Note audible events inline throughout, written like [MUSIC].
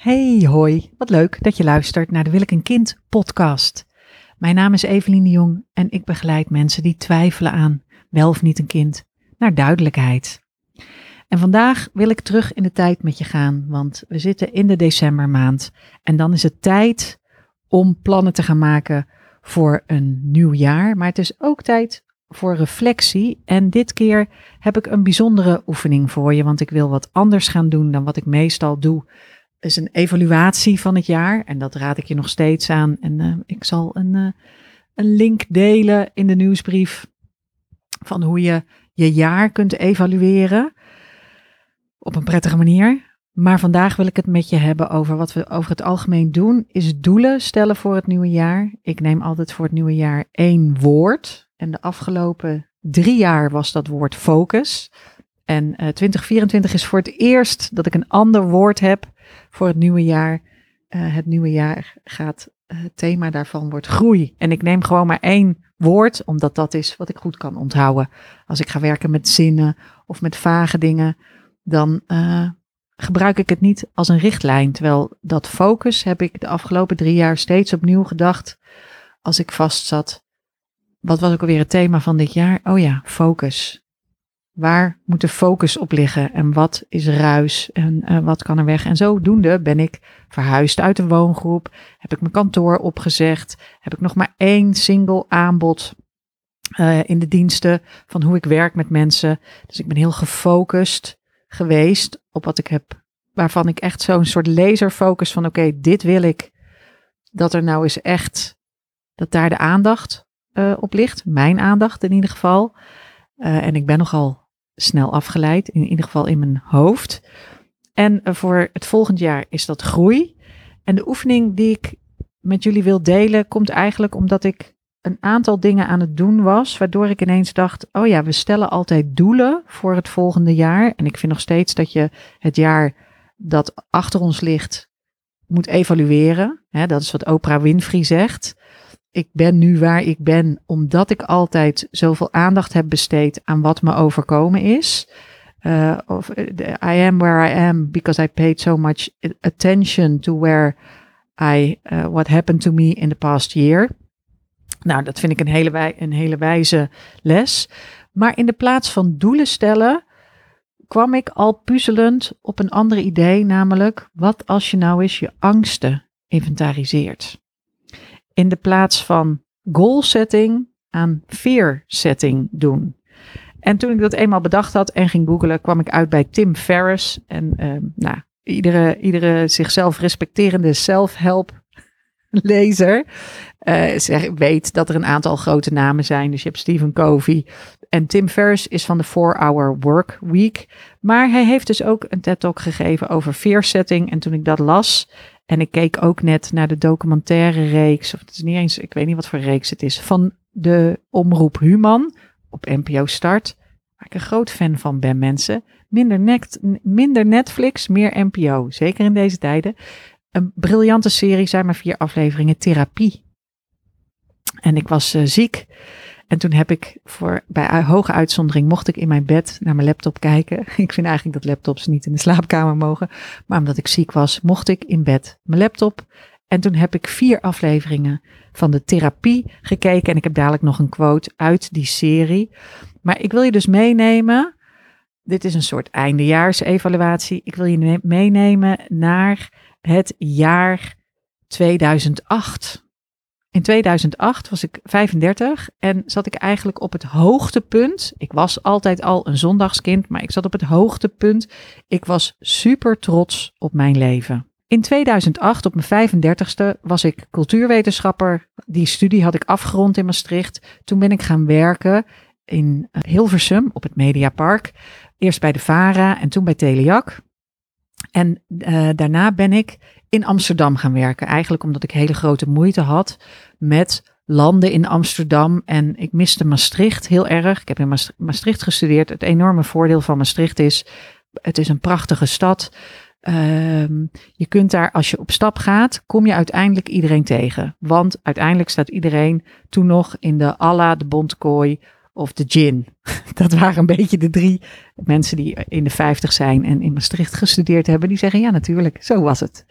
Hey, hoi. Wat leuk dat je luistert naar de Wil ik een kind podcast. Mijn naam is Evelien de Jong en ik begeleid mensen die twijfelen aan wel of niet een kind naar duidelijkheid. En vandaag wil ik terug in de tijd met je gaan, want we zitten in de decembermaand en dan is het tijd om plannen te gaan maken voor een nieuw jaar. Maar het is ook tijd voor reflectie. En dit keer heb ik een bijzondere oefening voor je, want ik wil wat anders gaan doen dan wat ik meestal doe. Is een evaluatie van het jaar en dat raad ik je nog steeds aan. En uh, ik zal een, uh, een link delen in de nieuwsbrief van hoe je je jaar kunt evalueren op een prettige manier. Maar vandaag wil ik het met je hebben over wat we over het algemeen doen, is doelen stellen voor het nieuwe jaar. Ik neem altijd voor het nieuwe jaar één woord. En de afgelopen drie jaar was dat woord focus. En uh, 2024 is voor het eerst dat ik een ander woord heb voor het nieuwe jaar. Uh, het nieuwe jaar gaat, uh, het thema daarvan wordt groei. En ik neem gewoon maar één woord, omdat dat is wat ik goed kan onthouden. Als ik ga werken met zinnen of met vage dingen, dan uh, gebruik ik het niet als een richtlijn. Terwijl dat focus heb ik de afgelopen drie jaar steeds opnieuw gedacht als ik vastzat. Wat was ook alweer het thema van dit jaar? Oh ja, focus. Waar moet de focus op liggen en wat is ruis en uh, wat kan er weg? En zodoende ben ik verhuisd uit de woongroep, heb ik mijn kantoor opgezegd, heb ik nog maar één single aanbod uh, in de diensten van hoe ik werk met mensen. Dus ik ben heel gefocust geweest op wat ik heb, waarvan ik echt zo'n soort laserfocus van oké, dit wil ik. Dat er nou eens echt, dat daar de aandacht uh, op ligt. Mijn aandacht in ieder geval. En ik ben nogal snel afgeleid, in ieder geval in mijn hoofd. En uh, voor het volgend jaar is dat groei. En de oefening die ik met jullie wil delen, komt eigenlijk omdat ik een aantal dingen aan het doen was, waardoor ik ineens dacht: oh ja, we stellen altijd doelen voor het volgende jaar. En ik vind nog steeds dat je het jaar dat achter ons ligt moet evalueren. Dat is wat Oprah Winfrey zegt. Ik ben nu waar ik ben omdat ik altijd zoveel aandacht heb besteed aan wat me overkomen is. Uh, of I am where I am because I paid so much attention to where I uh, what happened to me in the past year. Nou, dat vind ik een hele, wij, een hele wijze les. Maar in de plaats van doelen stellen, kwam ik al puzzelend op een ander idee, namelijk wat als je nou eens je angsten inventariseert. In de plaats van goal setting aan fear setting doen. En toen ik dat eenmaal bedacht had en ging googlen, kwam ik uit bij Tim Ferriss. En uh, nou, iedere, iedere zichzelf respecterende self-help lezer uh, zeg, weet dat er een aantal grote namen zijn. Dus je hebt Stephen Covey en Tim Ferriss is van de 4-Hour Work Week. Maar hij heeft dus ook een TED-talk gegeven over fear setting. En toen ik dat las en ik keek ook net naar de documentaire reeks, of het is niet eens, ik weet niet wat voor reeks het is, van de omroep Human op NPO Start. Waar ik een groot fan van ben, mensen. Minder, net, minder Netflix, meer NPO. Zeker in deze tijden. Een briljante serie, zijn maar vier afleveringen, therapie. En ik was uh, ziek. En toen heb ik voor, bij hoge uitzondering, mocht ik in mijn bed naar mijn laptop kijken. [LAUGHS] Ik vind eigenlijk dat laptops niet in de slaapkamer mogen. Maar omdat ik ziek was, mocht ik in bed mijn laptop. En toen heb ik vier afleveringen van de therapie gekeken. En ik heb dadelijk nog een quote uit die serie. Maar ik wil je dus meenemen. Dit is een soort eindejaarsevaluatie. Ik wil je meenemen naar het jaar 2008. In 2008 was ik 35 en zat ik eigenlijk op het hoogtepunt. Ik was altijd al een zondagskind, maar ik zat op het hoogtepunt. Ik was super trots op mijn leven. In 2008, op mijn 35ste, was ik cultuurwetenschapper. Die studie had ik afgerond in Maastricht. Toen ben ik gaan werken in Hilversum op het Mediapark. Eerst bij de VARA en toen bij Telejac. En uh, daarna ben ik in Amsterdam gaan werken. Eigenlijk omdat ik hele grote moeite had met landen in Amsterdam. En ik miste Maastricht heel erg. Ik heb in Maastricht gestudeerd. Het enorme voordeel van Maastricht is, het is een prachtige stad. Um, je kunt daar, als je op stap gaat, kom je uiteindelijk iedereen tegen. Want uiteindelijk staat iedereen toen nog in de Alla, de Bontkooi of de gin. [LAUGHS] Dat waren een beetje de drie mensen die in de 50 zijn en in Maastricht gestudeerd hebben. Die zeggen ja, natuurlijk, zo was het.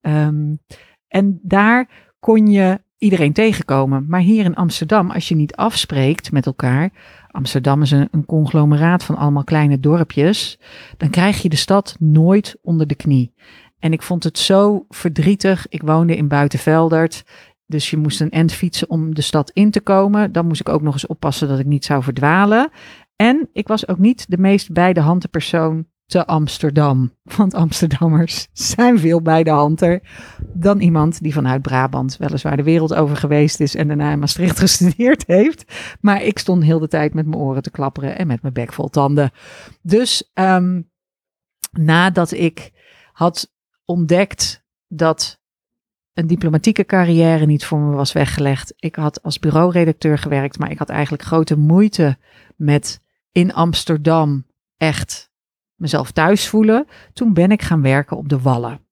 Ehm, en daar kon je iedereen tegenkomen. Maar hier in Amsterdam, als je niet afspreekt met elkaar. Amsterdam is een, een conglomeraat van allemaal kleine dorpjes. Dan krijg je de stad nooit onder de knie. En ik vond het zo verdrietig. Ik woonde in Buitenveldert. Dus je moest een end fietsen om de stad in te komen. Dan moest ik ook nog eens oppassen dat ik niet zou verdwalen. En ik was ook niet de meest bij de handen persoon te Amsterdam. Want Amsterdammers [LAUGHS] zijn veel bij de hander dan iemand die vanuit Brabant weliswaar de wereld over geweest is en daarna in Maastricht [LAUGHS] gestudeerd heeft. Maar ik stond heel de tijd met mijn oren te klapperen en met mijn bek vol tanden. Dus ehm, nadat ik had ontdekt dat een diplomatieke carrière niet voor me was weggelegd. Ik had als bureauredacteur gewerkt, maar ik had eigenlijk grote moeite met in Amsterdam echt mezelf thuis voelen. Toen ben ik gaan werken op de Wallen.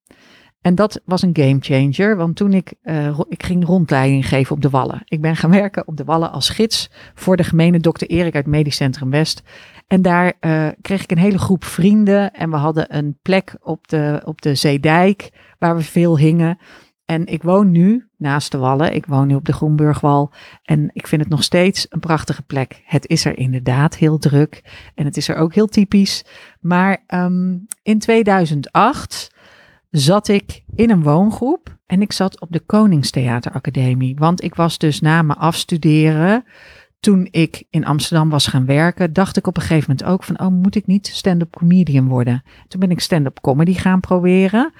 En dat was een game changer, want toen ik, uh, ik ging rondleiding geven op de Wallen. Ik ben gaan werken op de Wallen als gids voor de gemeene dokter Erik uit Medisch Centrum West. En daar uh, kreeg ik een hele groep vrienden en we hadden een plek op de, op de Zeedijk waar we veel hingen. En ik woon nu naast de Wallen. Ik woon nu op de Groenburgwal. En ik vind het nog steeds een prachtige plek. Het is er inderdaad heel druk. En het is er ook heel typisch. Maar um, in 2008 zat ik in een woongroep. En ik zat op de Koningstheateracademie. Want ik was dus na mijn afstuderen. Toen ik in Amsterdam was gaan werken, dacht ik op een gegeven moment ook van, oh, moet ik niet stand-up comedian worden? Toen ben ik stand-up comedy gaan proberen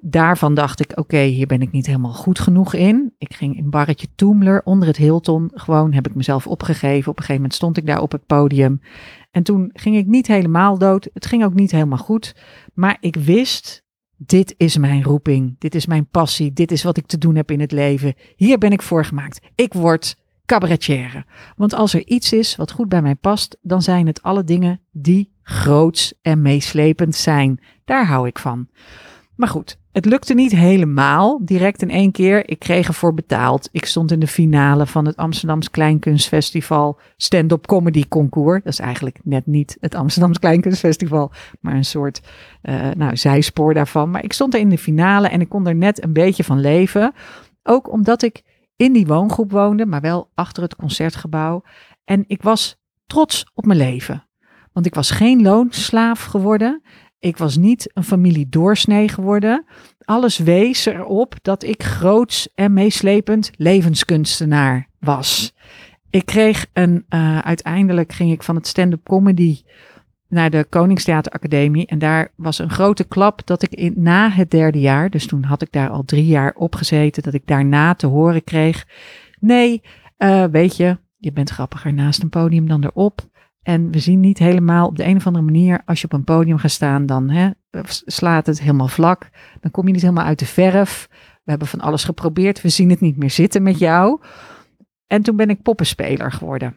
daarvan dacht ik, oké, hier ben ik niet helemaal goed genoeg in. Ik ging in barretje Toemler onder het Hilton. Gewoon heb ik mezelf opgegeven. Op een gegeven moment stond ik daar op het podium. En toen ging ik niet helemaal dood. Het ging ook niet helemaal goed. Maar ik wist, dit is mijn roeping. Dit is mijn passie. Dit is wat ik te doen heb in het leven. Hier ben ik voor gemaakt. Ik word cabaretière. Want als er iets is wat goed bij mij past, dan zijn het alle dingen die groots en meeslepend zijn. Daar hou ik van. Maar goed, het lukte niet helemaal direct in één keer. Ik kreeg ervoor betaald. Ik stond in de finale van het Amsterdams Kleinkunstfestival Stand-up Comedy Concours. Dat is eigenlijk net niet het Amsterdams Kleinkunstfestival, maar een soort uh, nou, zijspoor daarvan. Maar ik stond er in de finale en ik kon er net een beetje van leven. Ook omdat ik in die woongroep woonde, maar wel achter het concertgebouw. En ik was trots op mijn leven. Want ik was geen loonslaaf geworden. Ik was niet een familie doorsnee geworden. Alles wees erop dat ik groots en meeslepend levenskunstenaar was. Ik kreeg een, uh, uiteindelijk ging ik van het stand-up comedy naar de Koningstheateracademie. En daar was een grote klap dat ik in, na het derde jaar, dus toen had ik daar al drie jaar op gezeten, dat ik daarna te horen kreeg. Nee, uh, weet je, je bent grappiger naast een podium dan erop. En we zien niet helemaal op de een of andere manier, als je op een podium gaat staan, dan hè, slaat het helemaal vlak. Dan kom je niet helemaal uit de verf. We hebben van alles geprobeerd. We zien het niet meer zitten met jou. En toen ben ik poppenspeler geworden.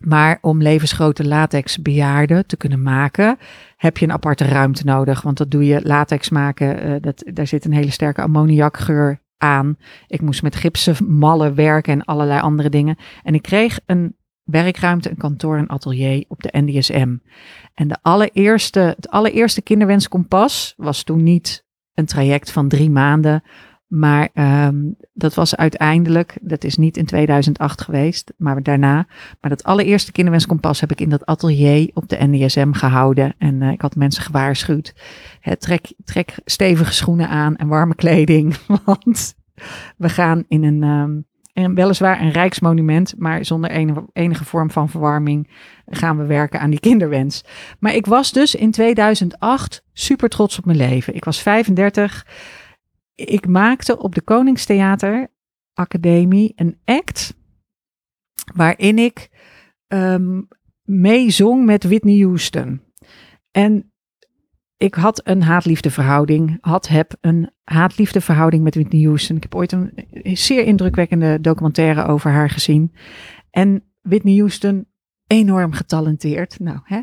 Maar om levensgrote latex bejaarden te kunnen maken, heb je een aparte ruimte nodig. Want dat doe je latex maken. Uh, dat, daar zit een hele sterke ammoniakgeur aan. Ik moest met gipsen mallen werken en allerlei andere dingen. En ik kreeg een werkruimte, een kantoor en atelier op de NDSM. En de allereerste, het allereerste kinderwenskompas was toen niet een traject van drie maanden, maar um, dat was uiteindelijk, dat is niet in 2008 geweest, maar daarna. Maar dat allereerste kinderwenskompas heb ik in dat atelier op de NDSM gehouden. En uh, ik had mensen gewaarschuwd. Hè, trek, trek stevige schoenen aan en warme kleding, [LAUGHS] want we gaan in een... Um, en weliswaar een rijksmonument, maar zonder enige, vorm van verwarming gaan we werken aan die kinderwens. Maar ik was dus in 2008 super trots op mijn leven. Ik was 35. Ik maakte op de Koningstheater Academie een act waarin ik um, meezong met Whitney Houston. En ik had een haatliefde verhouding, had, heb een haatliefde verhouding met Whitney Houston. Ik heb ooit een zeer indrukwekkende documentaire over haar gezien. En Whitney Houston, enorm getalenteerd. Nou, hè?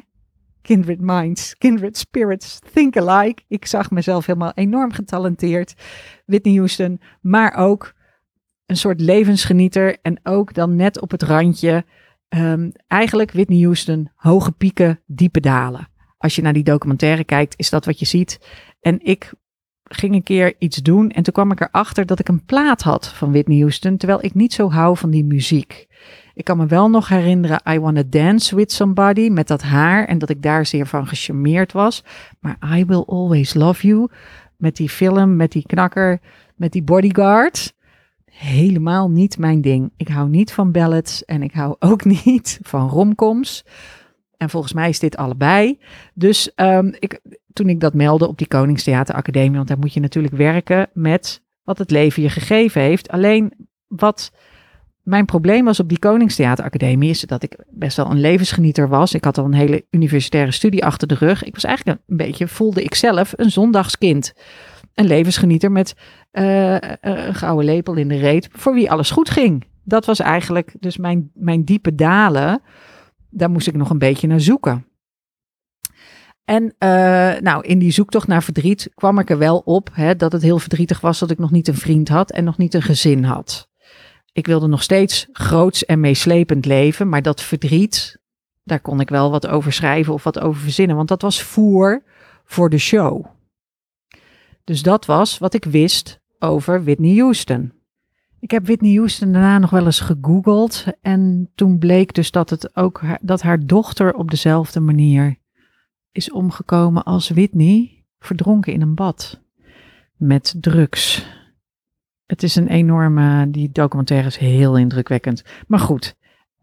Kindred minds, kindred spirits, think alike. Ik zag mezelf helemaal enorm getalenteerd. Whitney Houston, maar ook een soort levensgenieter. En ook dan net op het randje Ehm, eigenlijk Whitney Houston, hoge pieken, diepe dalen. Als je naar die documentaire kijkt, is dat wat je ziet. En ik ging een keer iets doen en toen kwam ik erachter dat ik een plaat had van Whitney Houston, terwijl ik niet zo hou van die muziek. Ik kan me wel nog herinneren I Wanna Dance With Somebody met dat haar en dat ik daar zeer van gecharmeerd was. Maar I Will Always Love You met die film, met die knakker, met die bodyguard. Helemaal niet mijn ding. Ik hou niet van ballads en ik hou ook [LAUGHS] niet van romcoms. En volgens mij is dit allebei. Dus um, ik, toen ik dat meldde op die Koningstheateracademie, want daar moet je natuurlijk werken met wat het leven je gegeven heeft. Alleen wat mijn probleem was op die Koningstheateracademie is dat ik best wel een levensgenieter was. Ik had al een hele universitaire studie achter de rug. Ik was eigenlijk een beetje, voelde ik zelf, een zondagskind. Een levensgenieter met uh, een gouden lepel in de reet, voor wie alles goed ging. Dat was eigenlijk dus mijn, mijn diepe dalen. Daar moest ik nog een beetje naar zoeken. En uh, nou, in die zoektocht naar verdriet kwam ik er wel op hè, dat het heel verdrietig was dat ik nog niet een vriend had en nog niet een gezin had. Ik wilde nog steeds groots en meeslepend leven, maar dat verdriet, daar kon ik wel wat over schrijven of wat over verzinnen, want dat was voer voor de show. Dus dat was wat ik wist over Whitney Houston. Ik heb Whitney Houston daarna nog wel eens gegoogeld en toen bleek dus dat het ook dat haar dochter op dezelfde manier is omgekomen als Whitney, verdronken in een bad met drugs. Het is een enorme, die documentaire is heel indrukwekkend. Maar goed,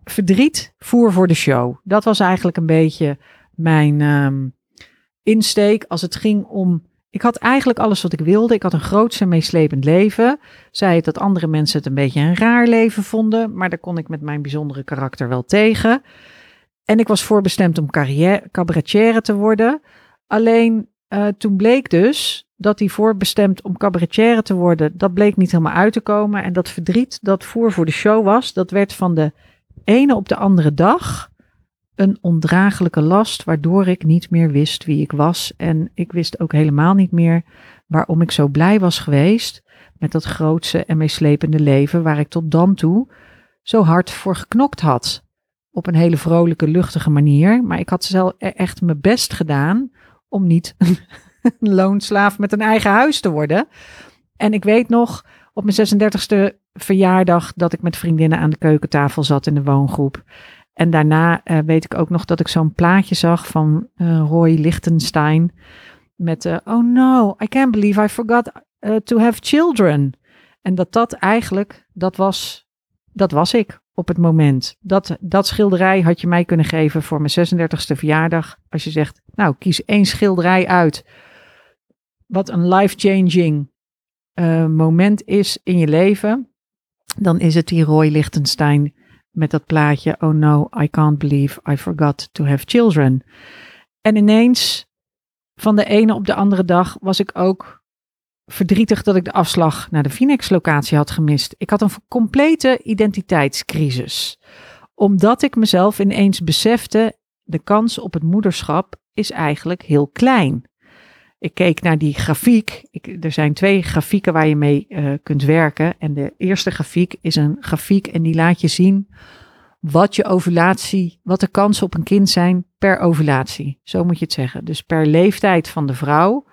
verdriet voer voor de show. Dat was eigenlijk een beetje mijn um, insteek als het ging om. Ik had eigenlijk alles wat ik wilde. Ik had een groots en meeslepend leven. Zei het dat andere mensen het een beetje een raar leven vonden, maar daar kon ik met mijn bijzondere karakter wel tegen. En ik was voorbestemd om cabaretière te worden. Alleen uh, toen bleek dus dat hij voorbestemd om cabaretière te worden, dat bleek niet helemaal uit te komen. En dat verdriet dat voer voor de show was, dat werd van de ene op de andere dag een ondraaglijke last, waardoor ik niet meer wist wie ik was. En ik wist ook helemaal niet meer waarom ik zo blij was geweest met dat grootse en meeslepende leven waar ik tot dan toe zo hard voor geknokt had op een hele vrolijke, luchtige manier. Maar ik had zelf e- echt mijn best gedaan om niet [LAUGHS] een loonslaaf met een eigen huis te worden. En ik weet nog op mijn 36e verjaardag dat ik met vriendinnen aan de keukentafel zat in de woongroep. En daarna uh, weet ik ook nog dat ik zo'n plaatje zag van uh, Roy Lichtenstein. Met uh, Oh no, I can't believe I forgot to have children. En dat dat eigenlijk, dat was, dat was ik op het moment. Dat, dat schilderij had je mij kunnen geven voor mijn 36e verjaardag. Als je zegt, nou, kies één schilderij uit. Wat een life-changing moment is in je leven. Dan is het die Roy Lichtenstein met dat plaatje. Oh no, I can't believe I forgot to have children. En ineens, van de ene op de andere dag, was ik ook verdrietig dat ik de afslag naar de Phoenix-locatie had gemist. Ik had een complete identiteitscrisis. Omdat ik mezelf ineens besefte, de kans op het moederschap is eigenlijk heel klein. Ik keek naar die grafiek. Ik, er zijn twee grafieken waar je mee uh, kunt werken. En de eerste grafiek is een grafiek en die laat je zien wat je ovulatie, wat de kansen op een kind zijn per ovulatie. Zo moet je het zeggen. Dus per leeftijd van de vrouw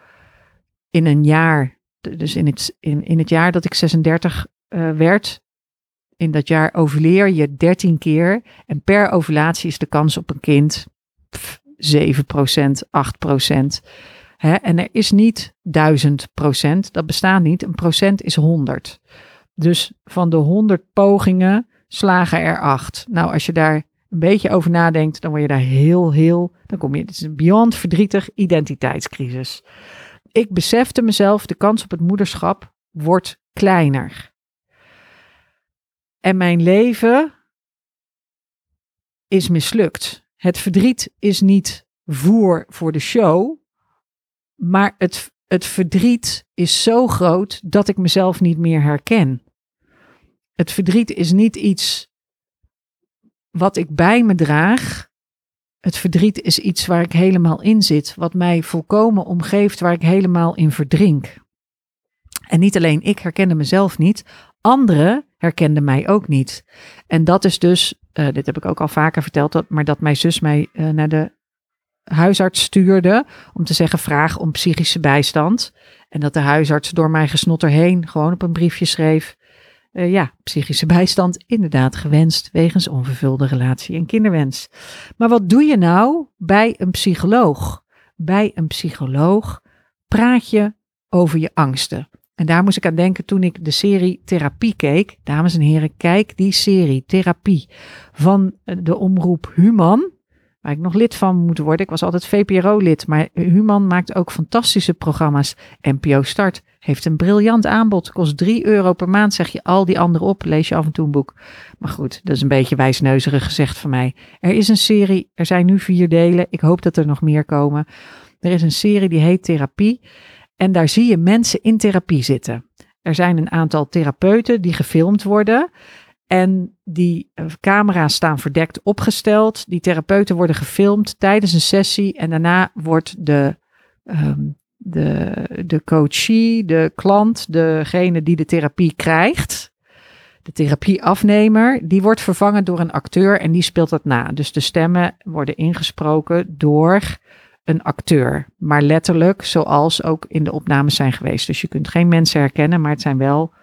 in een jaar dus in het, in, in het jaar dat ik 36 uh, eh, werd, in dat jaar ovuleer je 13 keer. En per ovulatie is de kans op een kind pff, 7%, 8%. Hè? En er is niet 1000%, dat bestaat niet. Een procent is 100. Dus van de 100 pogingen slagen er 8. Nou, als je daar een beetje over nadenkt, dan word je daar heel, heel, dan kom je, het is een beyond verdrietig identiteitscrisis ik besefte mezelf, de kans op het moederschap wordt kleiner. En mijn leven is mislukt. Het verdriet is niet voer voor de show, maar het, het verdriet is zo groot dat ik mezelf niet meer herken. Het verdriet is niet iets wat ik bij me draag, het verdriet is iets waar ik helemaal in zit, wat mij volkomen omgeeft, waar ik helemaal in verdrink. En niet alleen ik herkende mezelf niet, anderen herkende mij ook niet. En dat is dus, uh, dit heb ik ook al vaker verteld, dat, maar dat mijn zus mij uh, naar de huisarts stuurde om te zeggen vraag om psychische bijstand. En dat de huisarts door mijn gesnotter heen gewoon op een briefje schreef. Uh, ja, psychische bijstand inderdaad gewenst wegens onvervulde relatie en kinderwens. Maar wat doe je nou bij een psycholoog? Bij een psycholoog praat je over je angsten. En daar moest ik aan denken toen ik de serie Therapie keek. Dames en heren, kijk die serie Therapie van de omroep Human waar ik nog lid van moet worden. Ik was altijd VPRO-lid, maar Human maakt ook fantastische programma's. NPO Start heeft een briljant aanbod. Kost 3 euro per maand, zeg je al die anderen op. Lees je af en toe een boek. Maar goed, dat is een beetje wijsneuzerig gezegd van mij. Er is een serie, er zijn nu vier delen. Ik hoop dat er nog meer komen. Er is een serie die heet Therapie. En daar zie je mensen in therapie zitten. Er zijn een aantal therapeuten die gefilmd worden. En die eh, camera's staan verdekt opgesteld. Die therapeuten worden gefilmd tijdens een sessie. En daarna wordt de, um, de, de coachie, de klant, degene die de therapie krijgt, de therapieafnemer, die wordt vervangen door een acteur en die speelt dat na. Dus de stemmen worden ingesproken door een acteur. Maar letterlijk zoals ook in de opnames zijn geweest. Dus je kunt geen mensen herkennen, maar het zijn wel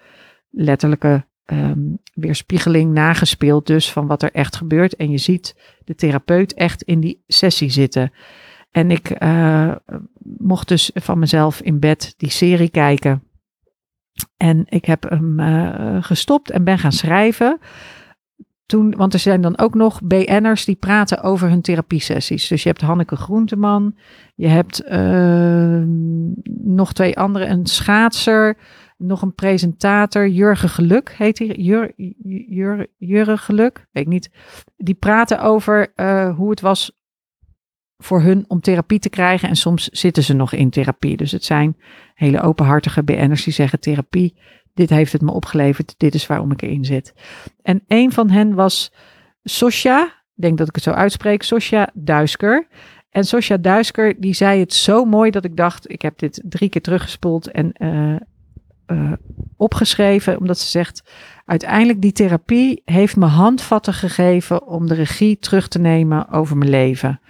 letterlijke um, weerspiegeling nagespeeld dus van wat er echt gebeurt. En je ziet de therapeut echt in die sessie zitten. En ik uh, mocht dus van mezelf in bed die serie kijken. En ik heb hem uh, gestopt en ben gaan schrijven. Toen, want er zijn dan ook nog BN'ers die praten over hun therapiesessies. Dus je hebt Hanneke Groenteman, je hebt uh, nog twee andere, een schaatser, nog een presentator, Jurgen Geluk heet hij. Jur, Jur, Jurgen Geluk, weet niet. Die praten over uh, hoe het was voor hun om therapie te krijgen. En soms zitten ze nog in therapie. Dus het zijn hele openhartige BN'ers die zeggen therapie. Dit heeft het me opgeleverd. Dit is waarom ik erin zit. En een van hen was Sosja. Ik denk dat ik het zo uitspreek. Sosja Duisker. En Sosja Duisker, die zei het zo mooi dat ik dacht, ik heb dit drie keer teruggespoeld en uh, uh, opgeschreven, omdat ze zegt: uiteindelijk die therapie heeft me handvatten gegeven om de regie terug te nemen over mijn leven.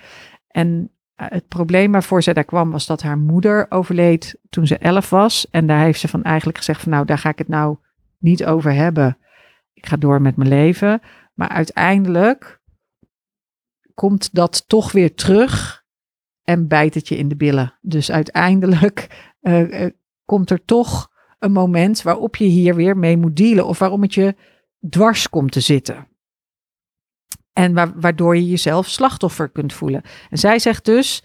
En uh, het probleem waarvoor zij daar kwam was dat haar moeder overleed toen ze elf was. En daar heeft ze van eigenlijk gezegd van nou, daar ga ik het nou niet over hebben. Ik ga door met mijn leven. Maar uiteindelijk komt dat toch weer terug en bijt het je in de billen. Dus uiteindelijk uh, komt er toch een moment waarop je hier weer mee moet dealen of waarom het je dwars komt te zitten. En waardoor je jezelf slachtoffer kunt voelen. En zij zegt dus,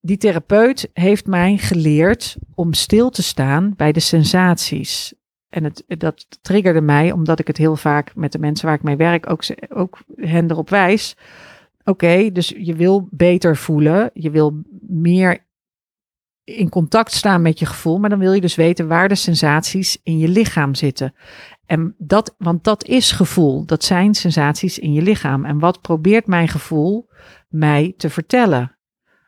die therapeut heeft mij geleerd om stil te staan bij de sensaties. En het, dat triggerde mij, omdat ik het heel vaak met de mensen waar ik mee werk ook, ook hen erop wijs. Oké, dus je wil beter voelen, je wil meer in contact staan met je gevoel, maar dan wil je dus weten waar de sensaties in je lichaam zitten. En dat, want dat is gevoel, dat zijn sensaties in je lichaam. En wat probeert mijn gevoel mij te vertellen?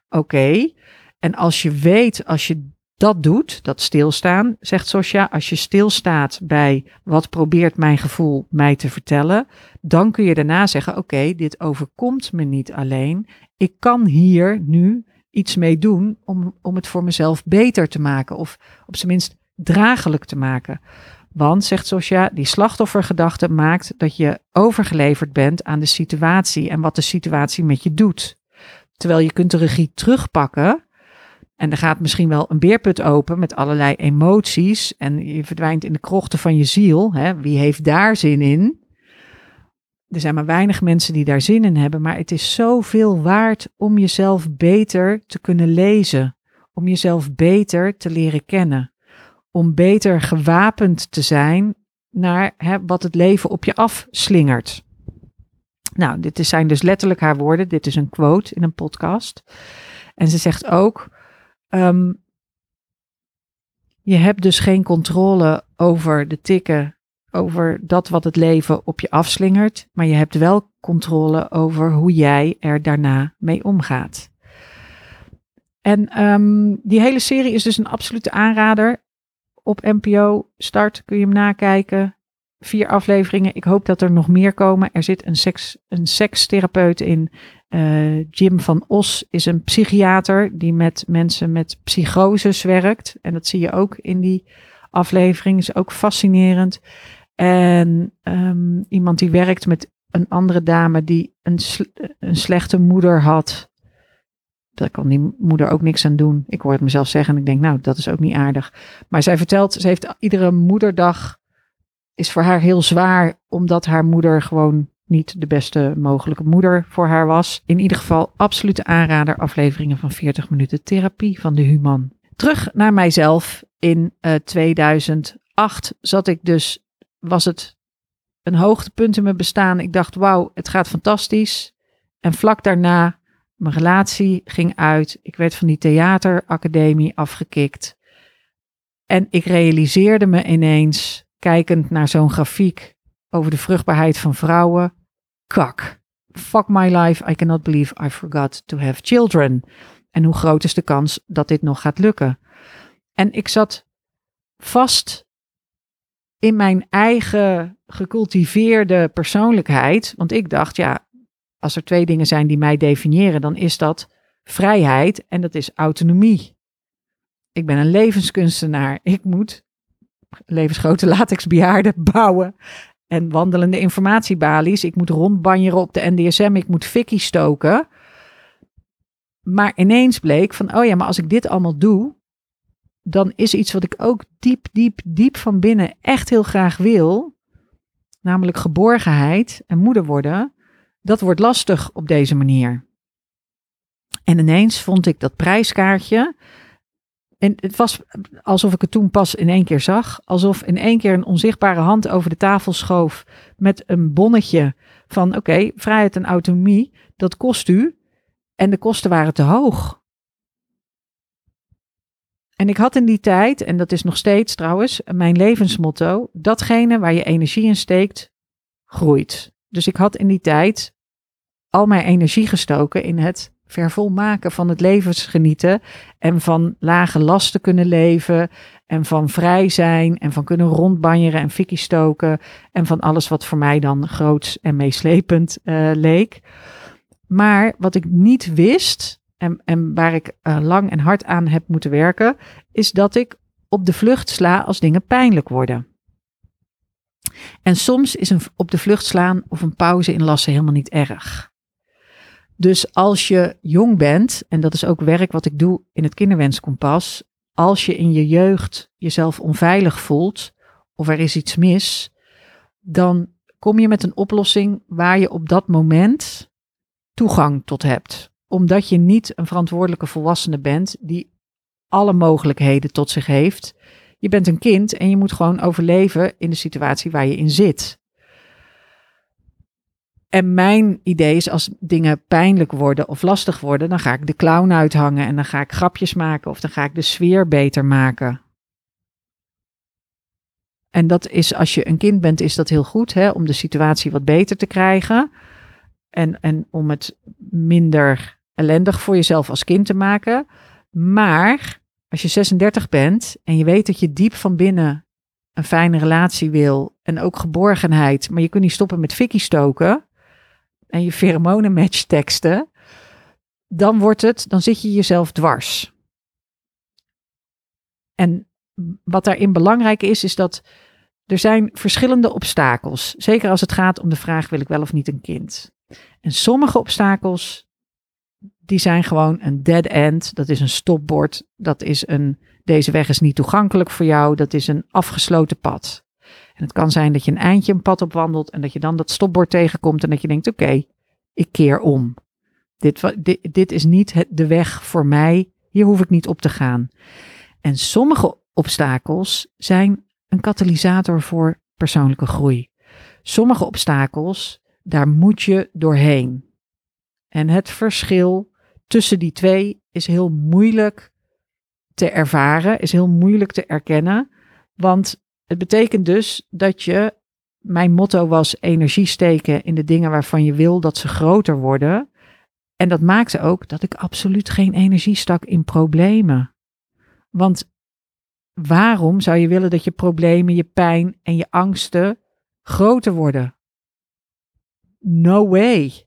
Oké, en als je weet, als je dat doet, dat stilstaan, zegt Sosja, als je stilstaat bij wat probeert mijn gevoel mij te vertellen, dan kun je daarna zeggen, oké, dit overkomt me niet alleen. Ik kan hier nu iets mee doen om, om het voor mezelf beter te maken. Of op zijn minst draaglijk te maken. Want, zegt Sosja, die slachtoffergedachte maakt dat je overgeleverd bent aan de situatie en wat de situatie met je doet. Terwijl je kunt de regie terugpakken en er gaat misschien wel een beerput open met allerlei emoties en je verdwijnt in de krochten van je ziel. Hè? Wie heeft daar zin in? Er zijn maar weinig mensen die daar zin in hebben, maar het is zoveel waard om jezelf beter te kunnen lezen, om jezelf beter te leren kennen, om beter gewapend te zijn naar hè, wat het leven op je afslingert. Nou, dit zijn dus letterlijk haar woorden. Dit is een quote in een podcast. En ze zegt ook: um, Je hebt dus geen controle over de tikken over dat wat het leven op je afslingert, maar je hebt wel controle over hoe jij er daarna mee omgaat. En um, die hele serie is dus een absolute aanrader. Op NPO Start kun je hem nakijken. vier afleveringen. Ik hoop dat er nog meer komen. Er zit een, seks, een sekstherapeut in. Uh, Jim van Os is een psychiater die met mensen met psychoses werkt. En dat zie je ook in die aflevering. Is ook fascinerend. En um, iemand die werkt met een andere dame die een, een slechte moeder had. Daar kan die moeder ook niks aan doen. Ik hoor het mezelf zeggen en ik denk, nou, dat is ook niet aardig. Maar zij vertelt, ze heeft iedere moederdag, is voor haar heel zwaar, omdat haar moeder gewoon niet de beste mogelijke moeder voor haar was. In ieder geval, absolute aanrader, afleveringen van 40 minuten therapie van de Human. Terug naar mijzelf. In uh, eh, 2008 zat ik dus, was het een hoogtepunt in mijn bestaan. Ik dacht, wauw, het gaat fantastisch. En vlak daarna mijn relatie ging uit. Ik werd van die theateracademie afgekikt. En ik realiseerde me ineens, kijkend naar zo'n grafiek over de vruchtbaarheid van vrouwen. Kak. Fuck my life. I cannot believe I forgot to have children. En hoe groot is de kans dat dit nog gaat lukken? En ik zat vast in mijn eigen gecultiveerde persoonlijkheid. Want ik dacht, ja, als er twee dingen zijn die mij definiëren, dan is dat vrijheid en dat is autonomie. Ik ben een levenskunstenaar. Ik moet levensgrote [LAUGHS] latexbejaarden bouwen en wandelende informatiebalies. Ik moet rondbanjeren op de NDSM. Ik moet fikkie stoken. Maar ineens bleek van, oh ja, maar als ik dit allemaal doe, dan is iets wat ik ook diep, diep, diep van binnen echt heel graag wil. Namelijk geborgenheid en moeder worden dat wordt lastig op deze manier. En ineens vond ik dat prijskaartje. En het was alsof ik het toen pas in één keer zag. Alsof in één keer een onzichtbare hand over de tafel schoof met een bonnetje van oké, vrijheid en autonomie, dat kost u. En de kosten waren te hoog. En ik had in die tijd, en dat is nog steeds trouwens, mijn levensmotto: datgene waar je energie in steekt, groeit. Dus ik had in die tijd al mijn energie gestoken in het vervolmaken van het levensgenieten en van lage lasten kunnen leven en van vrij zijn en van kunnen rondbanjeren en fikkie stoken en van alles wat voor mij dan groots en meeslepend uh, leek. Maar wat ik niet wist en, en waar ik uh, lang en hard aan heb moeten werken, is dat ik op de vlucht sla als dingen pijnlijk worden. En soms is een op de vlucht slaan of een pauze inlassen helemaal niet erg. Dus als je jong bent, en dat is ook werk wat ik doe in het kinderwenskompas, als je in je jeugd jezelf onveilig voelt of er is iets mis, dan kom je met een oplossing waar je op dat moment toegang tot hebt. Omdat je niet een verantwoordelijke volwassene bent die alle mogelijkheden tot zich heeft. Je bent een kind en je moet gewoon overleven in de situatie waar je in zit. En mijn idee is als dingen pijnlijk worden of lastig worden, dan ga ik de clown uithangen en dan ga ik grapjes maken of dan ga ik de sfeer beter maken. En dat is als je een kind bent, is dat heel goed hè, om de situatie wat beter te krijgen. En, en om het minder ellendig voor jezelf als kind te maken. Maar als je 36 bent en je weet dat je diep van binnen een fijne relatie wil en ook geborgenheid, maar je kunt niet stoppen met fikkie stoken, en je pheromonenmatch teksten, dan wordt het, dan zit je jezelf dwars. En wat daarin belangrijk is, is dat er zijn verschillende obstakels. Zeker als het gaat om de vraag: wil ik wel of niet een kind? En sommige obstakels, die zijn gewoon een dead end. Dat is een stopbord. Dat is een, deze weg is niet toegankelijk voor jou. Dat is een afgesloten pad. En het kan zijn dat je een eindje een pad opwandelt en dat je dan dat stopbord tegenkomt en dat je denkt, oké, ik keer om. Dit, dit, dit is niet de weg voor mij, hier hoef ik niet op te gaan. En sommige obstakels zijn een katalysator voor persoonlijke groei. Sommige obstakels, daar moet je doorheen. En het verschil tussen die twee is heel moeilijk te ervaren, is heel moeilijk te erkennen. Want het betekent dus dat je, mijn motto was energie steken in de dingen waarvan je wil dat ze groter worden. En dat maakte ook dat ik absoluut geen energie stak in problemen. Want waarom zou je willen dat je problemen, je pijn en je angsten groter worden. No way.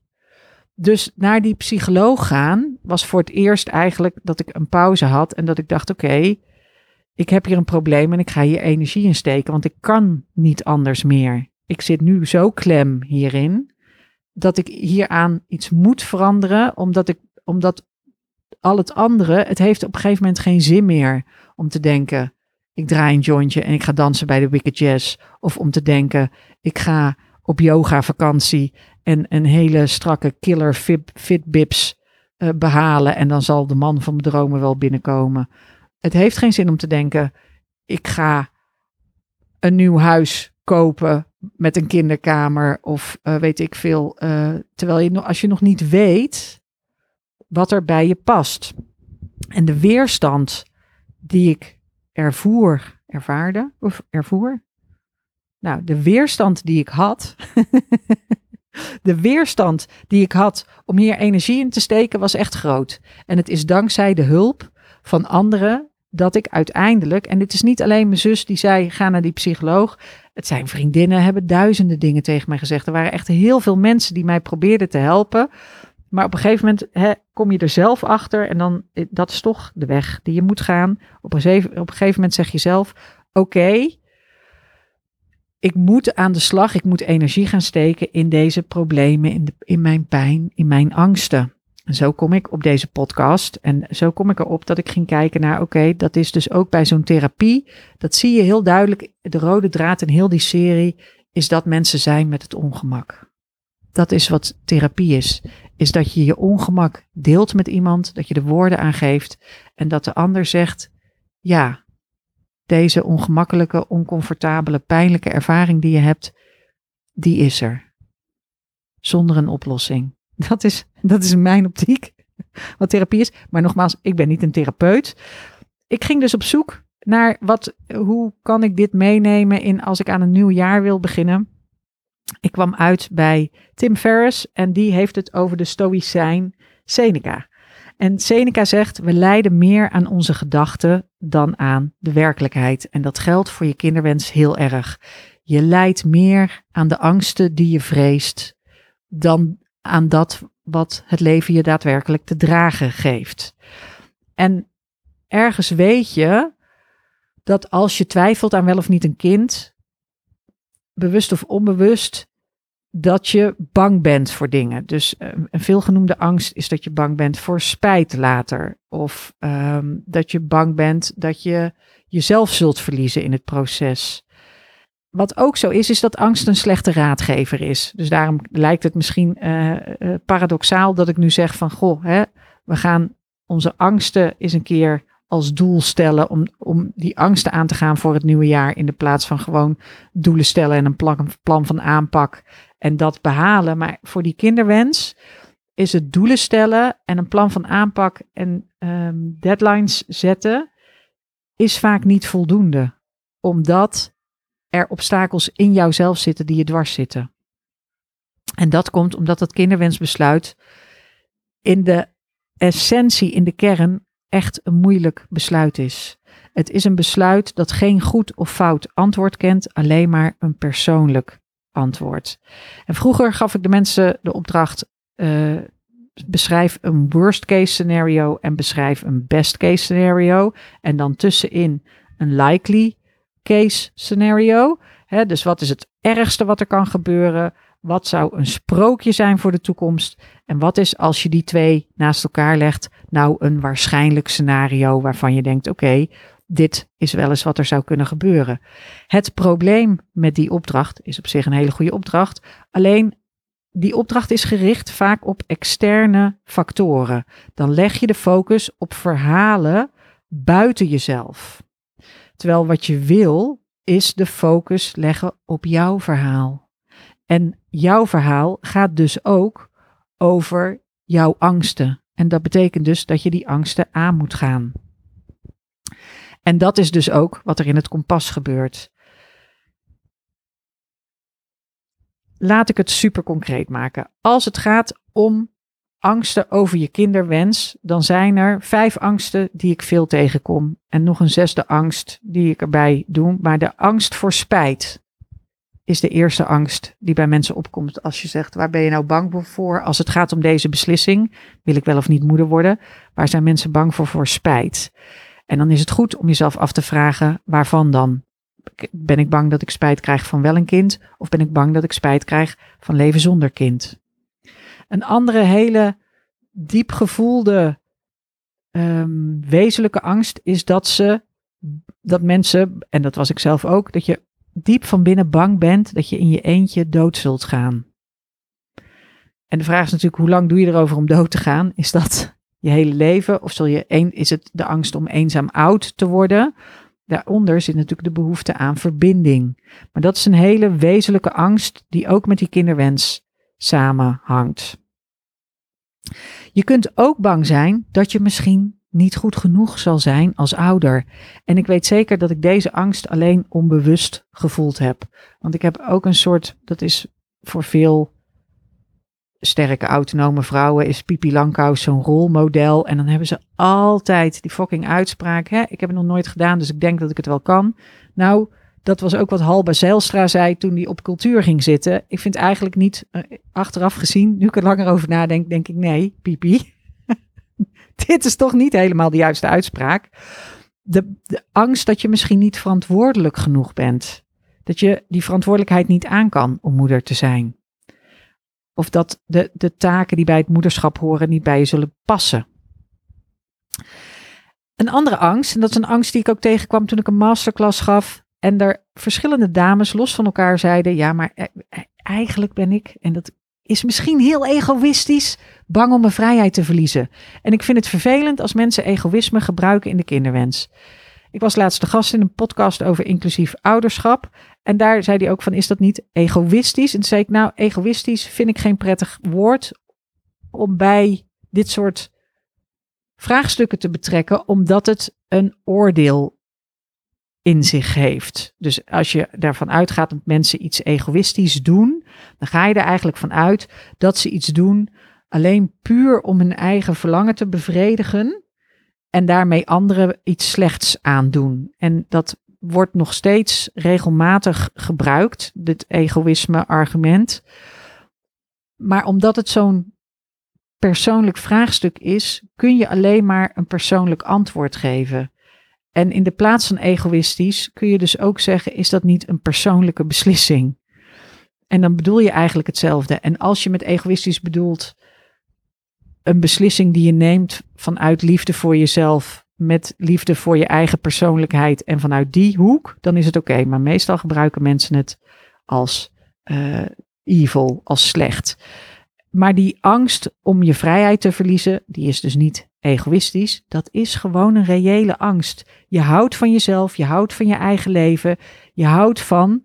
Dus naar die psycholoog gaan was voor het eerst eigenlijk dat ik een pauze had en dat ik dacht: oké, ik heb hier een probleem en ik ga hier energie in steken, want ik kan niet anders meer. Ik zit nu zo klem hierin dat ik hieraan iets moet veranderen, omdat ik, omdat al het andere, het heeft op een gegeven moment geen zin meer om te denken: ik draai een jointje en ik ga dansen bij de Wicked Jazz, of om te denken: ik ga op yoga vakantie en een hele strakke killer fit, fitbips uh, behalen en dan zal de man van mijn dromen wel binnenkomen. Het heeft geen zin om te denken: ik ga een nieuw huis kopen met een kinderkamer of uh, weet ik veel. Uh, terwijl je, als je nog niet weet wat er bij je past. En de weerstand die ik ervoer, ervaarde of ervoer. Nou, de weerstand die ik had, [LAUGHS] de weerstand die ik had om hier energie in te steken was echt groot. En het is dankzij de hulp van anderen dat ik uiteindelijk, en dit is niet alleen mijn zus die zei: ga naar die psycholoog. Het zijn vriendinnen, hebben duizenden dingen tegen mij gezegd. Er waren echt heel veel mensen die mij probeerden te helpen. Maar op een gegeven moment hè, kom je er zelf achter en dan, eh, dat is toch de weg die je moet gaan. Op een, op een gegeven moment zeg je zelf, oké, ik moet aan de slag, ik moet energie gaan steken in deze problemen, in, de, in mijn pijn, in mijn angsten. En zo kom ik op deze podcast en zo kom ik erop dat ik ging kijken naar, oké, dat is dus ook bij zo'n therapie, dat zie je heel duidelijk, de rode draad in heel die serie, is dat mensen zijn met het ongemak. Dat is wat therapie is. Is dat je je ongemak deelt met iemand, dat je de woorden aangeeft en dat de ander zegt: Ja, deze ongemakkelijke, oncomfortabele, pijnlijke ervaring die je hebt, die is er. Zonder een oplossing. [LAUGHS] Dat is, dat is mijn optiek, wat therapie is. Maar nogmaals, ik ben niet een therapeut. Ik ging dus op zoek naar wat, hoe kan ik dit meenemen in als ik aan een nieuw jaar wil beginnen. Ik kwam uit bij Tim Ferriss en die heeft het over de Stoïcijn Seneca. En Seneca zegt: We lijden meer aan onze gedachten dan aan de werkelijkheid. En dat geldt voor je kinderwens heel erg. Je lijdt meer aan de angsten die je vreest dan aan dat wat het leven je daadwerkelijk te dragen geeft. En ergens weet je dat als je twijfelt aan wel of niet een kind, bewust of onbewust, dat je bang bent voor dingen. Dus uh, een veelgenoemde angst is dat je bang bent voor spijt later. Of um, dat je bang bent dat je jezelf zult verliezen in het proces. Wat ook zo is, is dat angst een slechte raadgever is. Dus daarom lijkt het misschien uh, uh, paradoxaal dat ik nu zeg van, goh, hè, we gaan onze angsten eens een keer als doel stellen om, om die angsten aan te gaan voor het nieuwe jaar. In de plaats van gewoon doelen stellen en een plan van aanpak en dat behalen. Maar voor die kinderwens is het doelen stellen en een plan van aanpak en um, deadlines zetten, is vaak niet voldoende. Omdat er obstakels in jouzelf zitten die je dwars zitten. En dat komt omdat het kinderwensbesluit in de essentie, in de kern, echt een moeilijk besluit is. Het is een besluit dat geen goed of fout antwoord kent, alleen maar een persoonlijk antwoord. En vroeger gaf ik de mensen de opdracht: uh, beschrijf een worst case scenario en beschrijf een best case scenario. En dan tussenin een likely case scenario. Dus wat is het ergste wat er kan gebeuren? Wat zou een sprookje zijn voor de toekomst? En wat is als je die twee naast elkaar legt, nou een waarschijnlijk scenario waarvan je denkt: oké, dit is wel eens wat er zou kunnen gebeuren. Het probleem met die opdracht is op zich een hele goede opdracht. Alleen die opdracht is gericht vaak op externe factoren. Dan leg je de focus op verhalen buiten jezelf. Terwijl wat je wil is de focus leggen op jouw verhaal. En jouw verhaal gaat dus ook over jouw angsten. En dat betekent dus dat je die angsten aan moet gaan. En dat is dus ook wat er in het kompas gebeurt. Laat ik het super concreet maken. Als het gaat om angsten over je kinderwens, dan zijn er vijf angsten die ik veel tegenkom. En nog een zesde angst die ik erbij doe. Maar de angst voor spijt is de eerste angst die bij mensen opkomt als je zegt, waar ben je nou bang voor als het gaat om deze beslissing? Wil ik wel of niet moeder worden? Waar zijn mensen bang voor voor spijt? En dan is het goed om jezelf af te vragen, waarvan dan? Ben ik bang dat ik spijt krijg van wel een kind? Of ben ik bang dat ik spijt krijg van leven zonder kind? Een andere hele diep gevoelde um, wezenlijke angst is dat ze, dat mensen, en dat was ik zelf ook, dat je diep van binnen bang bent dat je in je eentje dood zult gaan. En de vraag is natuurlijk, hoe lang doe je erover om dood te gaan? Is dat je hele leven? Of zul je een, is het de angst om eenzaam oud te worden? Daaronder zit natuurlijk de behoefte aan verbinding. Maar dat is een hele wezenlijke angst die ook met die kinderwens samenhangt. Je kunt ook bang zijn dat je misschien niet goed genoeg zal zijn als ouder. En ik weet zeker dat ik deze angst alleen onbewust gevoeld heb. Want ik heb ook een soort, dat is voor veel sterke autonome vrouwen, is Pipi Langkous zo'n rolmodel. En dan hebben ze altijd die fucking uitspraak. Hè? Ik heb het nog nooit gedaan, dus ik denk dat ik het wel kan. Nou, dat was ook wat Halba Zijlstra zei toen hij op cultuur ging zitten. Ik vind eigenlijk niet, uh, achteraf gezien, nu ik er langer over nadenk, denk ik nee, Pipi. [LAUGHS] dit is toch niet helemaal de juiste uitspraak. De angst dat je misschien niet verantwoordelijk genoeg bent. Dat je die verantwoordelijkheid niet aan kan om moeder te zijn. Of dat de, de taken die bij het moederschap horen niet bij je zullen passen. Een andere angst, en dat is een angst die ik ook tegenkwam toen ik een masterclass gaf. En er verschillende dames los van elkaar zeiden: Ja, maar e-, e-, eigenlijk ben ik, en dat is misschien heel egoïstisch, bang om mijn vrijheid te verliezen. En ik vind het vervelend als mensen egoïsme gebruiken in de kinderwens. Ik was laatst de gast in een podcast over inclusief ouderschap. En daar zei hij ook van, is dat niet egoïstisch? En toen zei ik, nou, egoïstisch vind ik geen prettig woord om bij dit soort vraagstukken te betrekken, omdat het een oordeel in zich heeft. Dus als je daarvan uitgaat dat mensen iets egoïstisch doen, dan ga je er eigenlijk van uit dat ze iets doen alleen puur om hun eigen verlangen te bevredigen en daarmee anderen iets slechts aandoen. En dat wordt nog steeds regelmatig gebruikt, dit egoïsme-argument. Maar omdat het zo'n persoonlijk vraagstuk is, kun je alleen maar een persoonlijk antwoord geven. En in de plaats van egoïstisch kun je dus ook zeggen: is dat niet een persoonlijke beslissing? En dan bedoel je eigenlijk hetzelfde. En als je met egoïstisch bedoelt een beslissing die je neemt vanuit liefde voor jezelf, met liefde voor je eigen persoonlijkheid en vanuit die hoek, dan is het oké. Maar meestal gebruiken mensen het als uh, evil, als slecht. Maar die angst om je vrijheid te verliezen, die is dus niet egoïstisch. Dat is gewoon een reële angst. Je houdt van jezelf, je houdt van je eigen leven, je houdt van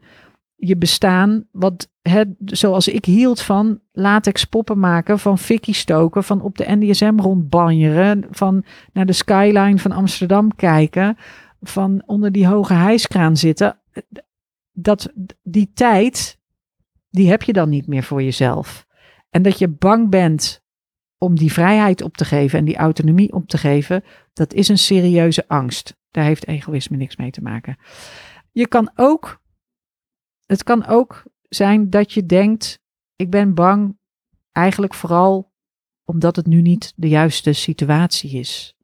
je bestaan, wat, hè, zoals ik hield van latex poppen maken, van fikkie stoken, van op de NDSM rondbanjeren, van naar de skyline van Amsterdam kijken, van onder die hoge hijskraan zitten. Dat, die tijd, die heb je dan niet meer voor jezelf. En dat je bang bent om die vrijheid op te geven en die autonomie op te geven, dat is een serieuze angst. Daar heeft egoïsme niks mee te maken. Je kan ook, het kan ook zijn dat je denkt, ik ben bang eigenlijk vooral omdat het nu niet de juiste situatie is.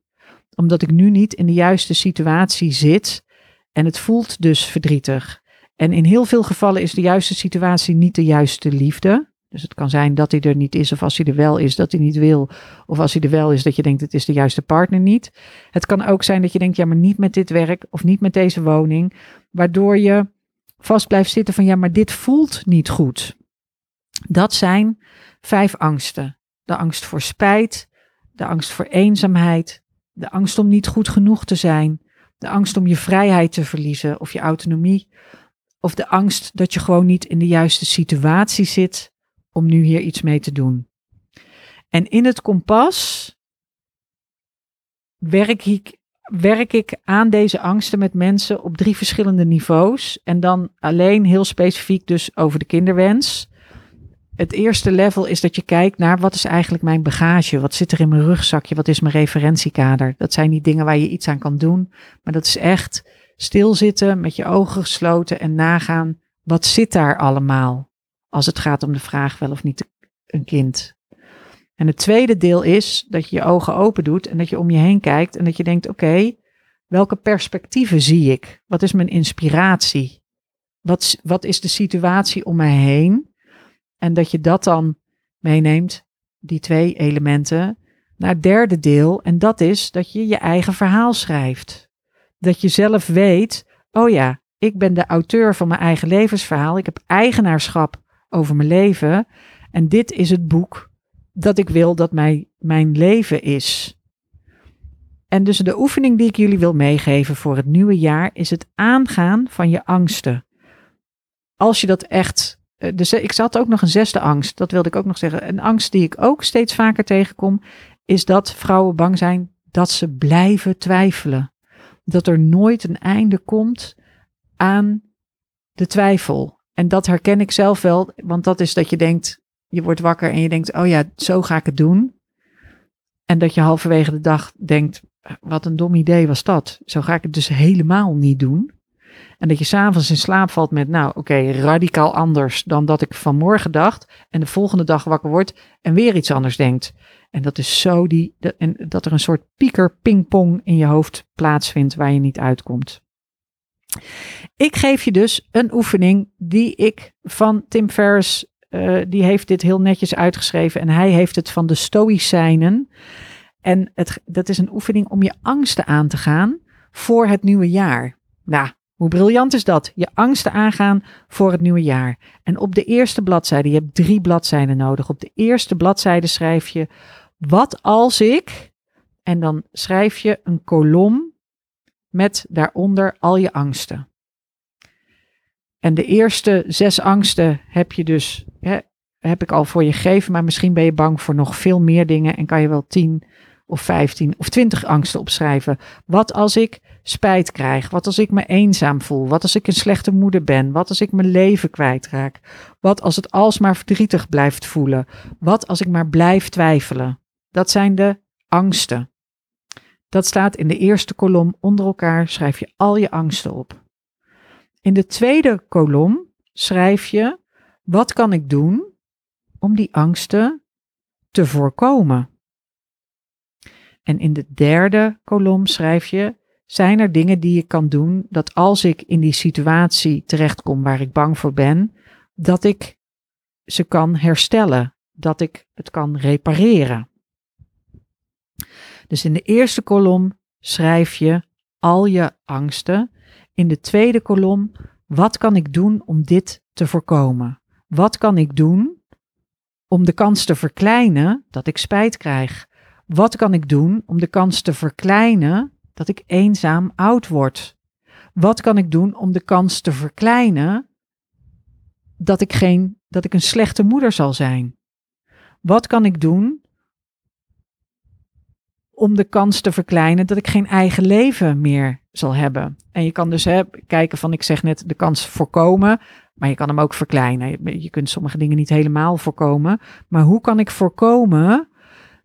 Omdat ik nu niet in de juiste situatie zit en het voelt dus verdrietig. En in heel veel gevallen is de juiste situatie niet de juiste liefde. Dus het kan zijn dat hij er niet is, of als hij er wel is, dat hij niet wil. Of als hij er wel is, dat je denkt, het is de juiste partner niet. Het kan ook zijn dat je denkt, ja, maar niet met dit werk of niet met deze woning. Waardoor je vast blijft zitten van, ja, maar dit voelt niet goed. Dat zijn vijf angsten. De angst voor spijt, de angst voor eenzaamheid, de angst om niet goed genoeg te zijn, de angst om je vrijheid te verliezen of je autonomie, of de angst dat je gewoon niet in de juiste situatie zit om nu hier iets mee te doen. En in het kompas werk ik, werk ik aan deze angsten met mensen op drie verschillende niveaus. En dan alleen heel specifiek dus over de kinderwens. Het eerste level is dat je kijkt naar wat is eigenlijk mijn bagage? Wat zit er in mijn rugzakje? Wat is mijn referentiekader? Dat zijn niet dingen waar je iets aan kan doen, maar dat is echt stilzitten met je ogen gesloten en nagaan Wat zit daar allemaal als het gaat om de vraag wel of niet een kind? En het tweede deel is dat je je ogen open doet en dat je om je heen kijkt en dat je denkt: oké, welke perspectieven zie ik? Wat is mijn inspiratie? Wat, wat is de situatie om mij heen? En dat je dat dan meeneemt, die twee elementen, naar het derde deel. En dat is dat je je eigen verhaal schrijft. Dat je zelf weet: oh ja, ik ben de auteur van mijn eigen levensverhaal. Ik heb eigenaarschap over mijn leven. En dit is het boek dat ik wil dat mij, mijn leven is. En dus de oefening die ik jullie wil meegeven voor het nieuwe jaar is het aangaan van je angsten. Als je dat echt. Eh, dus ik zat ook nog een zesde angst, dat wilde ik ook nog zeggen. Een angst die ik ook steeds vaker tegenkom, is dat vrouwen bang zijn dat ze blijven twijfelen. Dat er nooit een einde komt aan de twijfel. En dat herken ik zelf wel, want dat is dat je denkt, je wordt wakker en je denkt, oh ja, zo ga ik het doen. En dat je halverwege de dag denkt, wat een dom idee was dat. Zo ga ik het dus helemaal niet doen. En dat je s'avonds in slaap valt met, nou oké, radicaal anders dan dat ik vanmorgen dacht. En de volgende dag wakker wordt en weer iets anders denkt. En dat is zo die, en dat er een soort pieker pingpong in je hoofd plaatsvindt waar je niet uitkomt. Ik geef je dus een oefening die ik van Tim Ferriss, uh, die heeft dit heel netjes uitgeschreven en hij heeft het van de Stoïcijnen. En het, dat is een oefening om je angsten aan te gaan voor het nieuwe jaar. Nou, hoe briljant is dat? Je angsten aangaan voor het nieuwe jaar. En op de eerste bladzijde, je hebt drie bladzijden nodig. Op de eerste bladzijde schrijf je: Wat als ik. En dan schrijf je een kolom met daaronder al je angsten. En de eerste zes angsten heb je dus, hè, heb ik al voor je gegeven, maar misschien ben je bang voor nog veel meer dingen en kan je wel tien of vijftien of twintig angsten opschrijven. Wat als ik spijt krijg? Wat als ik me eenzaam voel? Wat als ik een slechte moeder ben? Wat als ik mijn leven kwijtraak? Wat als het alsmaar verdrietig blijft voelen? Wat als ik maar blijf twijfelen? Dat zijn de angsten. Dat staat in de eerste kolom onder elkaar. Schrijf je al je angsten op. In de tweede kolom schrijf je: wat kan ik doen om die angsten te voorkomen? En in de derde kolom schrijf je: zijn er dingen die ik kan doen dat als ik in die situatie terechtkom waar ik bang voor ben, dat ik ze kan herstellen, dat ik het kan repareren? Dus in de eerste kolom schrijf je al je angsten. In de tweede kolom, wat kan ik doen om dit te voorkomen? Wat kan ik doen om de kans te verkleinen dat ik spijt krijg? Wat kan ik doen om de kans te verkleinen dat ik eenzaam oud word? Wat kan ik doen om de kans te verkleinen dat ik, geen, dat ik een slechte moeder zal zijn? Wat kan ik doen om de kans te verkleinen dat ik geen eigen leven meer zal hebben. En je kan dus hè, kijken van, ik zeg net, de kans voorkomen, maar je kan hem ook verkleinen. Je kunt sommige dingen niet helemaal voorkomen. Maar hoe kan ik voorkomen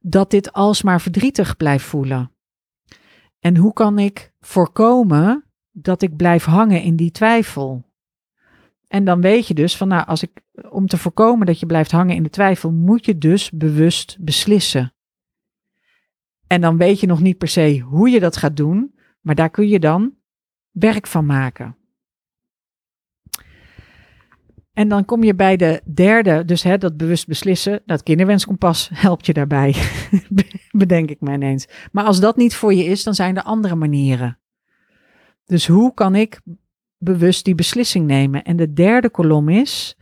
dat dit alsmaar verdrietig blijft voelen? En hoe kan ik voorkomen dat ik blijf hangen in die twijfel? En dan weet je dus van, nou, als ik, om te voorkomen dat je blijft hangen in de twijfel, moet je dus bewust beslissen. En dan weet je nog niet per se hoe je dat gaat doen, maar daar kun je dan werk van maken. En dan kom je bij de derde, dus hè, dat bewust beslissen. Dat kinderwenskompas helpt je daarbij, [LAUGHS] bedenk ik me ineens. Maar als dat niet voor je is, dan zijn er andere manieren. Dus hoe kan ik bewust die beslissing nemen? En de derde kolom is,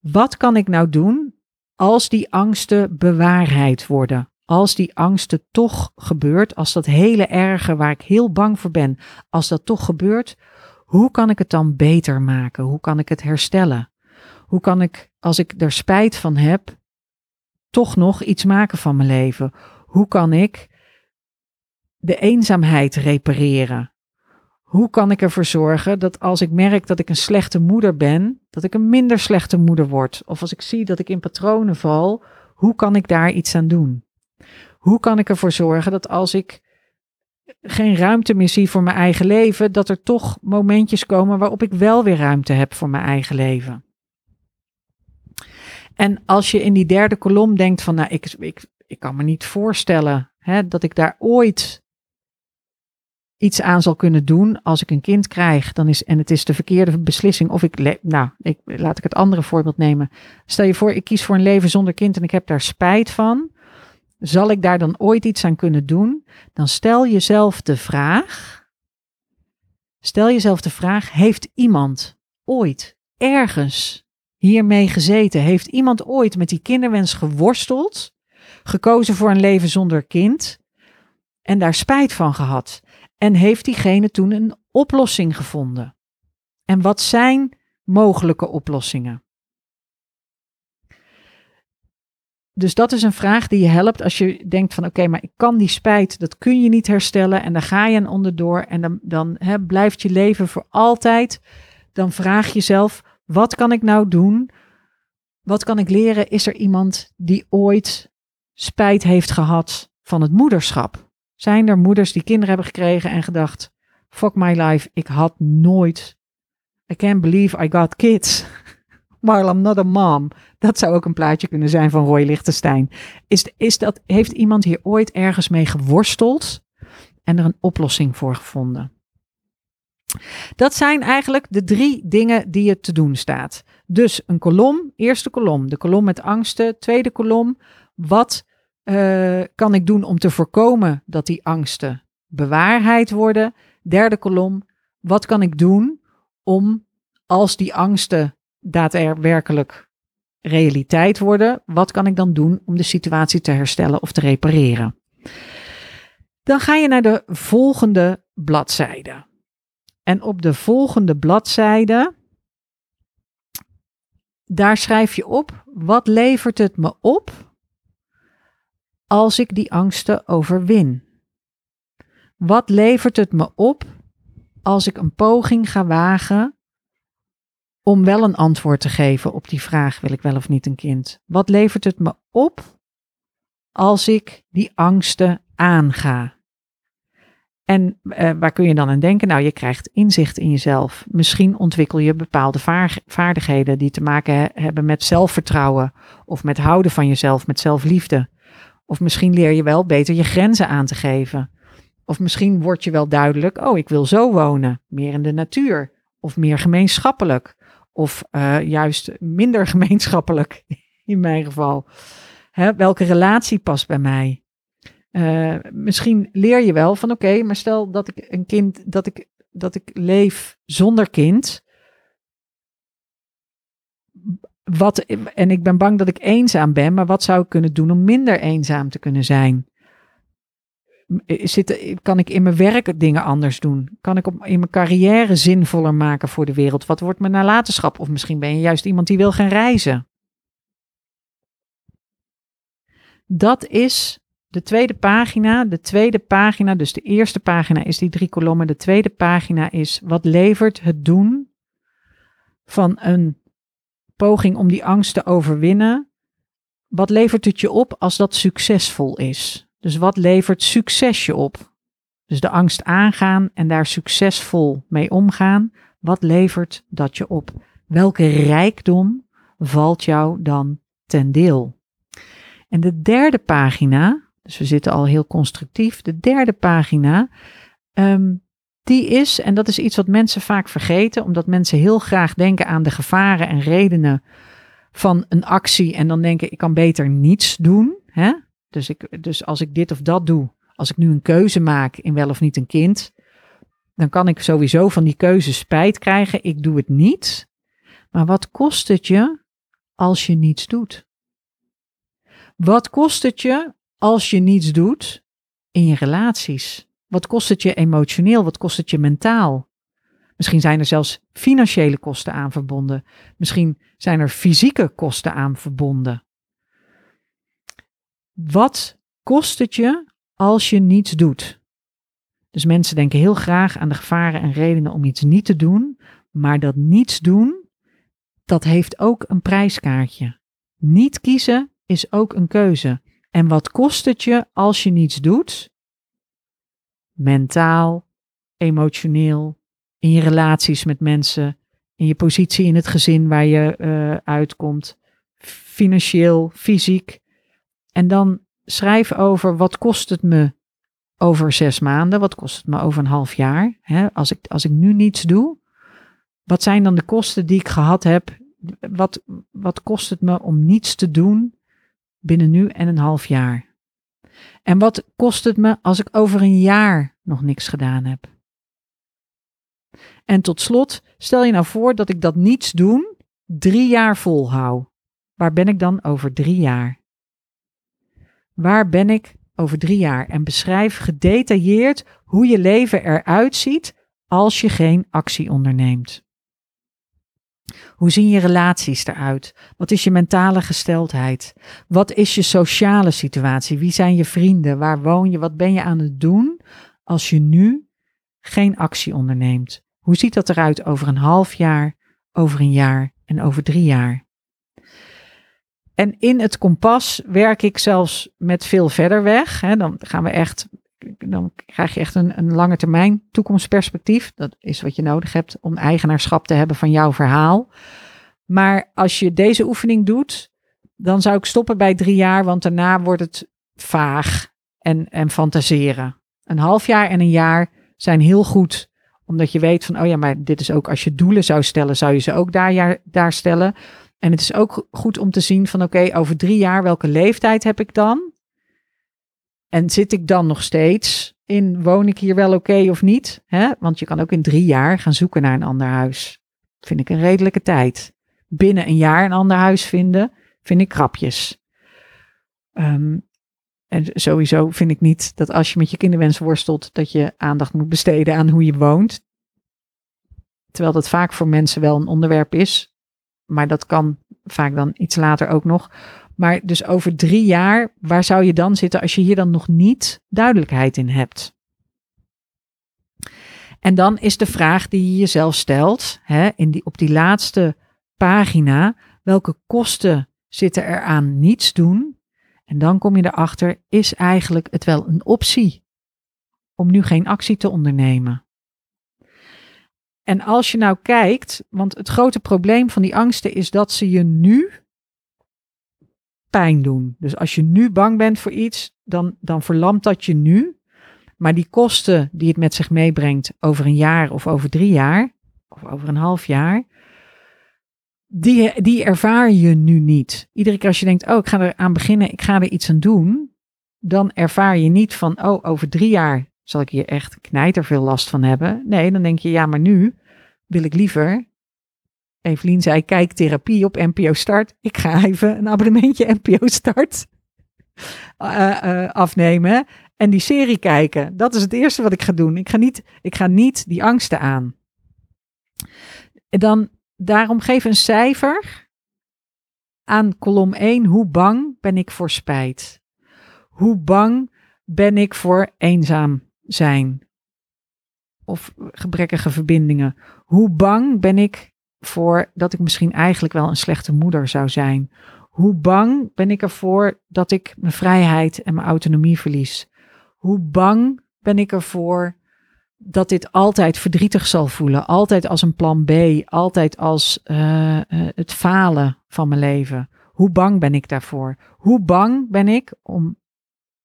wat kan ik nou doen als die angsten bewaarheid worden? Als die angsten toch gebeurt, als dat hele erge waar ik heel bang voor ben, als dat toch gebeurt, hoe kan ik het dan beter maken? Hoe kan ik het herstellen? Hoe kan ik, als ik er spijt van heb, toch nog iets maken van mijn leven? Hoe kan ik de eenzaamheid repareren? Hoe kan ik ervoor zorgen dat als ik merk dat ik een slechte moeder ben, dat ik een minder slechte moeder word? Of als ik zie dat ik in patronen val, hoe kan ik daar iets aan doen? Hoe kan ik ervoor zorgen dat als ik geen ruimte meer zie voor mijn eigen leven, dat er toch momentjes komen waarop ik wel weer ruimte heb voor mijn eigen leven. En als je in die derde kolom denkt van, nou, ik, ik, kan me niet voorstellen hè, dat ik daar ooit iets aan zal kunnen doen als ik een kind krijg, dan is, en het is de verkeerde beslissing, of ik, nou, ik, laat ik het andere voorbeeld nemen. Stel je voor, ik kies voor een leven zonder kind en ik heb daar spijt van. Zal ik daar dan ooit iets aan kunnen doen? Dan stel jezelf de vraag, stel jezelf de vraag, heeft iemand ooit ergens hiermee gezeten? Heeft iemand ooit met die kinderwens geworsteld, gekozen voor een leven zonder kind en daar spijt van gehad? En heeft diegene toen een oplossing gevonden? En wat zijn mogelijke oplossingen? Dus dat is een vraag die je helpt als je denkt van oké, maar ik kan die spijt, dat kun je niet herstellen en dan ga je een onderdoor en dan, dan blijft je leven voor altijd. Dan vraag jezelf, wat kan ik nou doen? Wat kan ik leren? Is er iemand die ooit spijt heeft gehad van het moederschap? Zijn er moeders die kinderen hebben gekregen en gedacht: fuck my life, ik had nooit. I can't believe I got kids. While I'm not a mom. Dat zou ook een plaatje kunnen zijn van Roy Lichtenstein. Is, is dat, heeft iemand hier ooit ergens mee geworsteld en er een oplossing voor gevonden? Dat zijn eigenlijk de drie dingen die je te doen staat. Dus een kolom, eerste kolom, de kolom met angsten. Tweede kolom, wat uh, kan ik doen om te voorkomen dat die angsten bewaarheid worden? Derde kolom, wat kan ik doen om als die angsten daadwerkelijk realiteit worden, wat kan ik dan doen om de situatie te herstellen of te repareren? Dan ga je naar de volgende bladzijde. En op de volgende bladzijde, daar schrijf je op, wat levert het me op als ik die angsten overwin? Wat levert het me op als ik een poging ga wagen om wel een antwoord te geven op die vraag: wil ik wel of niet een kind? Wat levert het me op als ik die angsten aanga? En uh, waar kun je dan aan denken? Nou, je krijgt inzicht in jezelf. Misschien ontwikkel je bepaalde vaardigheden die te maken hebben met zelfvertrouwen of met houden van jezelf, met zelfliefde. Of misschien leer je wel beter je grenzen aan te geven. Of misschien word je wel duidelijk, oh, ik wil zo wonen, meer in de natuur of meer gemeenschappelijk. Of uh, juist minder gemeenschappelijk, [LAUGHS] in mijn geval. Hè, welke relatie past bij mij? Uh, misschien leer je wel van oké, maar stel dat ik een kind, dat ik, dat ik leef zonder kind. Wat, en ik ben bang dat ik eenzaam ben, maar wat zou ik kunnen doen om minder eenzaam te kunnen zijn? Zit, kan ik in mijn werk dingen anders doen? Kan ik op, in mijn carrière zinvoller maken voor de wereld? Wat wordt mijn nalatenschap? Of misschien ben je juist iemand die wil gaan reizen. Dat is de tweede pagina. De tweede pagina, dus de eerste pagina is die drie kolommen. De tweede pagina is wat levert het doen van een poging om die angst te overwinnen. Wat levert het je op als dat succesvol is? Dus wat levert succes je op? Dus de angst aangaan en daar succesvol mee omgaan. Wat levert dat je op? Welke rijkdom valt jou dan ten deel? En de derde pagina, dus we zitten al heel constructief, de derde pagina, um, die is, en dat is iets wat mensen vaak vergeten, omdat mensen heel graag denken aan de gevaren en redenen van een actie en dan denken ik kan beter niets doen. Hè? Dus, ik, dus als ik dit of dat doe, als ik nu een keuze maak in wel of niet een kind, dan kan ik sowieso van die keuze spijt krijgen. Ik doe het niet. Maar wat kost het je als je niets doet? Wat kost het je als je niets doet in je relaties? Wat kost het je emotioneel? Wat kost het je mentaal? Misschien zijn er zelfs financiële kosten aan verbonden. Misschien zijn er fysieke kosten aan verbonden. Wat kost het je als je niets doet? Dus mensen denken heel graag aan de gevaren en redenen om iets niet te doen, maar dat niets doen, dat heeft ook een prijskaartje. Niet kiezen is ook een keuze. En wat kost het je als je niets doet? mentaal, emotioneel, in je relaties met mensen, in je positie in het gezin waar je uh, uitkomt, financieel, fysiek. En dan schrijf over wat kost het me over zes maanden, wat kost het me over een half jaar. Hè? Als, ik, als ik nu niets doe, wat zijn dan de kosten die ik gehad heb? Wat, wat kost het me om niets te doen binnen nu en een half jaar? En wat kost het me als ik over een jaar nog niks gedaan heb? En tot slot, stel je nou voor dat ik dat niets doen drie jaar volhoud. Waar ben ik dan over drie jaar? Waar ben ik over drie jaar? En beschrijf gedetailleerd hoe je leven eruit ziet als je geen actie onderneemt. Hoe zien je relaties eruit? Wat is je mentale gesteldheid? Wat is je sociale situatie? Wie zijn je vrienden? Waar woon je? Wat ben je aan het doen als je nu geen actie onderneemt? Hoe ziet dat eruit over een half jaar, over een jaar en over drie jaar? En in het kompas werk ik zelfs met veel verder weg. Hè. Dan gaan we echt, dan krijg je echt een, een lange termijn toekomstperspectief. Dat is wat je nodig hebt om eigenaarschap te hebben van jouw verhaal. Maar als je deze oefening doet, dan zou ik stoppen bij drie jaar, want daarna wordt het vaag en, en fantaseren. Een half jaar en een jaar zijn heel goed omdat je weet van, oh ja, maar dit is ook als je doelen zou stellen, zou je ze ook daar, daar stellen. En het is ook goed om te zien van, oké, over drie jaar, welke leeftijd heb ik dan? En zit ik dan nog steeds in, woon ik hier wel oké of niet? Want je kan ook in drie jaar gaan zoeken naar een ander huis. Vind ik een redelijke tijd. Binnen een jaar een ander huis vinden, vind ik krapjes. Ehm, en sowieso vind ik niet dat als je met je kinderwens worstelt, dat je aandacht moet besteden aan hoe je woont. Terwijl dat vaak voor mensen wel een onderwerp is. Maar dat kan vaak dan iets later ook nog. Maar dus over drie jaar, waar zou je dan zitten als je hier dan nog niet duidelijkheid in hebt? En dan is de vraag die je jezelf stelt, hè, in die, op die laatste pagina, welke kosten zitten er aan niets doen en dan kom je erachter, is eigenlijk het wel een optie om nu geen actie te ondernemen? En als je nou kijkt, want het grote probleem van die angsten is dat ze je nu pijn doen. Dus als je nu bang bent voor iets, dan, dan verlamt dat je nu. Maar die kosten die het met zich meebrengt over een jaar of over drie jaar, of over een half jaar, die, die ervaar je nu niet. Iedere keer als je denkt, oh, ik ga er aan beginnen, ik ga er iets aan doen, dan ervaar je niet van, oh, over drie jaar zal ik hier echt knijter veel last van hebben. Nee, dan denk je, ja, maar nu wil ik liever. Evelien zei, kijk therapie op NPO Start. Ik ga even een abonnementje NPO Start uh, uh, afnemen en die serie kijken. Dat is het eerste wat ik ga doen. Ik ga niet, ik ga niet die angsten aan. En dan daarom geef een cijfer aan kolom 1. Hoe bang ben ik voor spijt? Hoe bang ben ik voor eenzaam zijn? Of gebrekkige verbindingen? Hoe bang ben ik voor dat ik misschien eigenlijk wel een slechte moeder zou zijn? Hoe bang ben ik ervoor dat ik mijn vrijheid en mijn autonomie verlies? Hoe bang ben ik ervoor dat dit altijd verdrietig zal voelen. Altijd als een plan B. Altijd als uh, het falen van mijn leven. Hoe bang ben ik daarvoor? Hoe bang ben ik om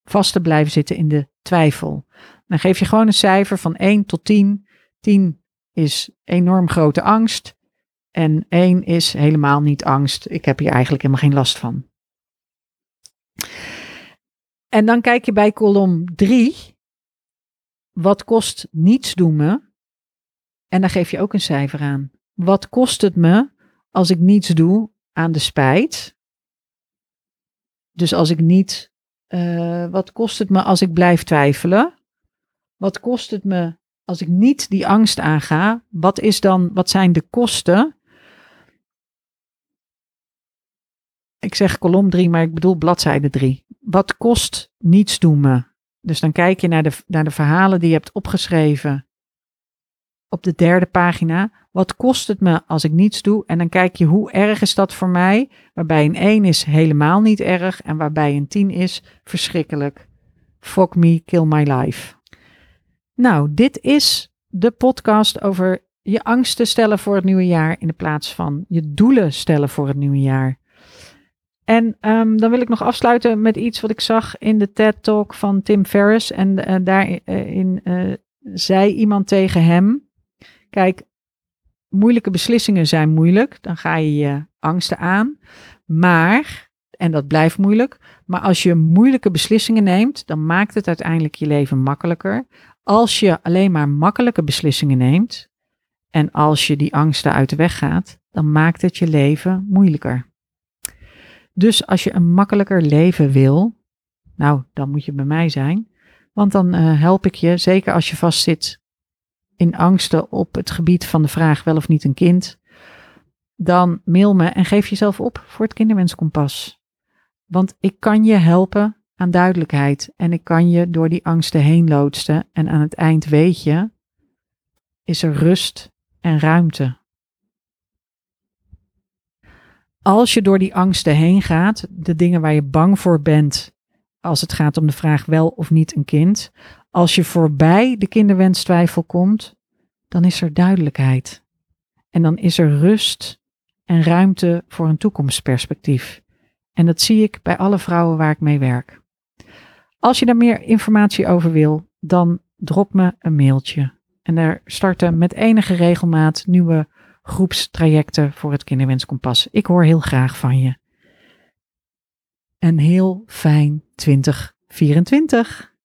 vast te blijven zitten in de twijfel? Dan geef je gewoon een cijfer van 1 tot 10. 10 is enorm grote angst. En 1 is helemaal niet angst. Ik heb hier eigenlijk helemaal geen last van. En dan kijk je bij kolom 3 wat kost niets doen me? En daar geef je ook een cijfer aan. Wat kost het me als ik niets doe aan de spijt? Dus als ik niet, uh, wat kost het me als ik blijf twijfelen? Wat kost het me als ik niet die angst aanga? Wat is dan, wat zijn de kosten? Ik zeg kolom 3, maar ik bedoel bladzijde 3. Wat kost niets doen me? Dus dan kijk je naar de, naar de verhalen die je hebt opgeschreven op de derde pagina. Wat kost het me als ik niets doe? En dan kijk je hoe erg is dat voor mij? Waarbij een 1 is helemaal niet erg en waarbij een 10 is verschrikkelijk. Fuck me, kill my life. Nou, dit is de podcast over je angsten stellen voor het nieuwe jaar in de plaats van je doelen stellen voor het nieuwe jaar. En um, dan wil ik nog afsluiten met iets wat ik zag in de TED-talk van Tim Ferriss. En uh, daarin uh, zei iemand tegen hem: Kijk, moeilijke beslissingen zijn moeilijk. Dan ga je je angsten aan. Maar, en dat blijft moeilijk, maar als je moeilijke beslissingen neemt, dan maakt het uiteindelijk je leven makkelijker. Als je alleen maar makkelijke beslissingen neemt en als je die angsten uit de weg gaat, dan maakt het je leven moeilijker. Dus als je een makkelijker leven wil, nou, dan moet je bij mij zijn. Want dan uh, help ik je, zeker als je vastzit in angsten op het gebied van de vraag wel of niet een kind. Dan mail me en geef jezelf op voor het kinderwenskompas. Want ik kan je helpen aan duidelijkheid en ik kan je door die angsten heen loodsen. En aan het eind weet je, is er rust en ruimte als je door die angsten heen gaat, de dingen waar je bang voor bent, als het gaat om de vraag wel of niet een kind, als je voorbij de kinderwenstwijfel komt, dan is er duidelijkheid. En dan is er rust en ruimte voor een toekomstperspectief. En dat zie ik bij alle vrouwen waar ik mee werk. Als je daar meer informatie over wil, dan drop me een mailtje. En daar starten met enige regelmaat nieuwe groepstrajecten voor het Kinderwenskompas. Ik hoor heel graag van je. Een heel fijn 2024.